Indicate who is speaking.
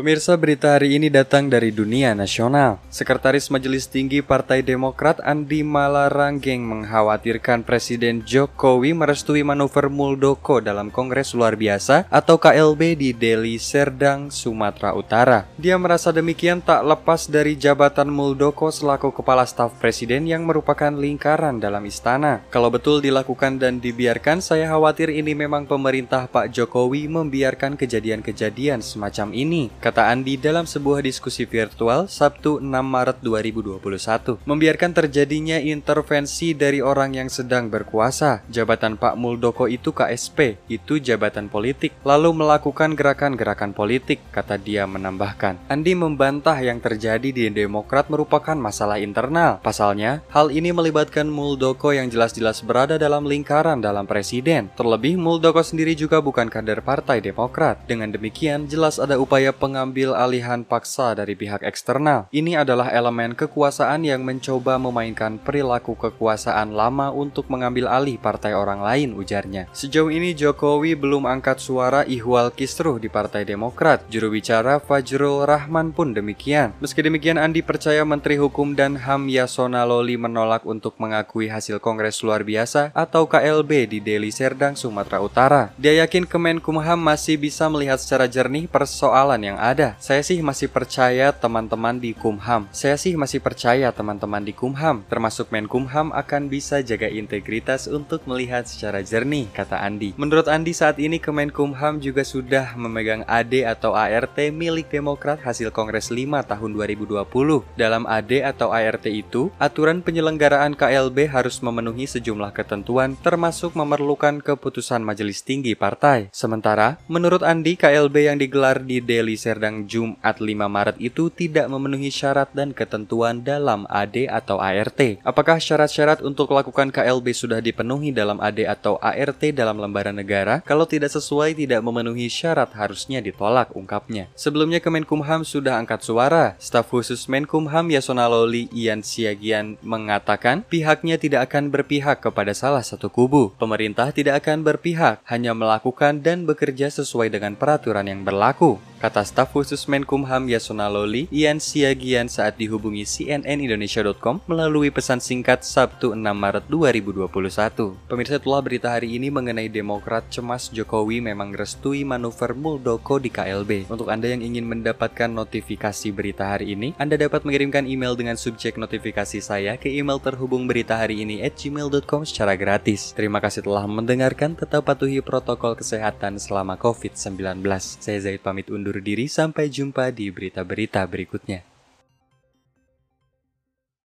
Speaker 1: Pemirsa berita hari ini datang dari dunia nasional. Sekretaris Majelis Tinggi Partai Demokrat Andi Malaranggeng mengkhawatirkan Presiden Jokowi merestui manuver Muldoko dalam Kongres Luar Biasa atau KLB di Deli Serdang, Sumatera Utara. Dia merasa demikian tak lepas dari jabatan Muldoko selaku Kepala Staf Presiden yang merupakan lingkaran dalam istana. Kalau betul dilakukan dan dibiarkan, saya khawatir ini memang pemerintah Pak Jokowi membiarkan kejadian-kejadian semacam ini kata Andi dalam sebuah diskusi virtual Sabtu 6 Maret 2021. Membiarkan terjadinya intervensi dari orang yang sedang berkuasa. Jabatan Pak Muldoko itu KSP, itu jabatan politik, lalu melakukan gerakan-gerakan politik, kata dia menambahkan. Andi membantah yang terjadi di Demokrat merupakan masalah internal. Pasalnya, hal ini melibatkan Muldoko yang jelas-jelas berada dalam lingkaran dalam presiden. Terlebih, Muldoko sendiri juga bukan kader Partai Demokrat. Dengan demikian, jelas ada upaya pengambilan mengambil alihan paksa dari pihak eksternal. Ini adalah elemen kekuasaan yang mencoba memainkan perilaku kekuasaan lama untuk mengambil alih partai orang lain, ujarnya. Sejauh ini Jokowi belum angkat suara ihwal kisruh di Partai Demokrat. Juru bicara Fajrul Rahman pun demikian. Meski demikian, Andi percaya Menteri Hukum dan HAM Yasona Loli menolak untuk mengakui hasil Kongres Luar Biasa atau KLB di Deli Serdang, Sumatera Utara. Dia yakin Kemenkumham masih bisa melihat secara jernih persoalan yang ada. Saya sih masih percaya teman-teman di Kumham. Saya sih masih percaya teman-teman di Kumham, termasuk Menkumham akan bisa jaga integritas untuk melihat secara jernih, kata Andi. Menurut Andi saat ini Kemenkumham juga sudah memegang AD atau ART milik Demokrat hasil Kongres 5 tahun 2020. Dalam AD atau ART itu, aturan penyelenggaraan KLB harus memenuhi sejumlah ketentuan termasuk memerlukan keputusan majelis tinggi partai. Sementara, menurut Andi KLB yang digelar di Delhi Serdang Jumat 5 Maret itu tidak memenuhi syarat dan ketentuan dalam AD atau ART. Apakah syarat-syarat untuk melakukan KLB sudah dipenuhi dalam AD atau ART dalam lembaran negara? Kalau tidak sesuai tidak memenuhi syarat harusnya ditolak ungkapnya. Sebelumnya Kemenkumham sudah angkat suara. Staf khusus Menkumham Yasona Loli Ian Siagian mengatakan pihaknya tidak akan berpihak kepada salah satu kubu. Pemerintah tidak akan berpihak, hanya melakukan dan bekerja sesuai dengan peraturan yang berlaku kata staf khusus Menkumham Yasona Loli, Ian Siagian saat dihubungi cnnindonesia.com melalui pesan singkat Sabtu 6 Maret 2021. Pemirsa itulah berita hari ini mengenai Demokrat cemas Jokowi memang restui manuver Muldoko di KLB. Untuk Anda yang ingin mendapatkan notifikasi berita hari ini, Anda dapat mengirimkan email dengan subjek notifikasi saya ke email terhubung berita hari ini at gmail.com secara gratis. Terima kasih telah mendengarkan, tetap patuhi protokol kesehatan selama COVID-19. Saya Zaid pamit undur undur diri sampai jumpa di berita-berita berikutnya.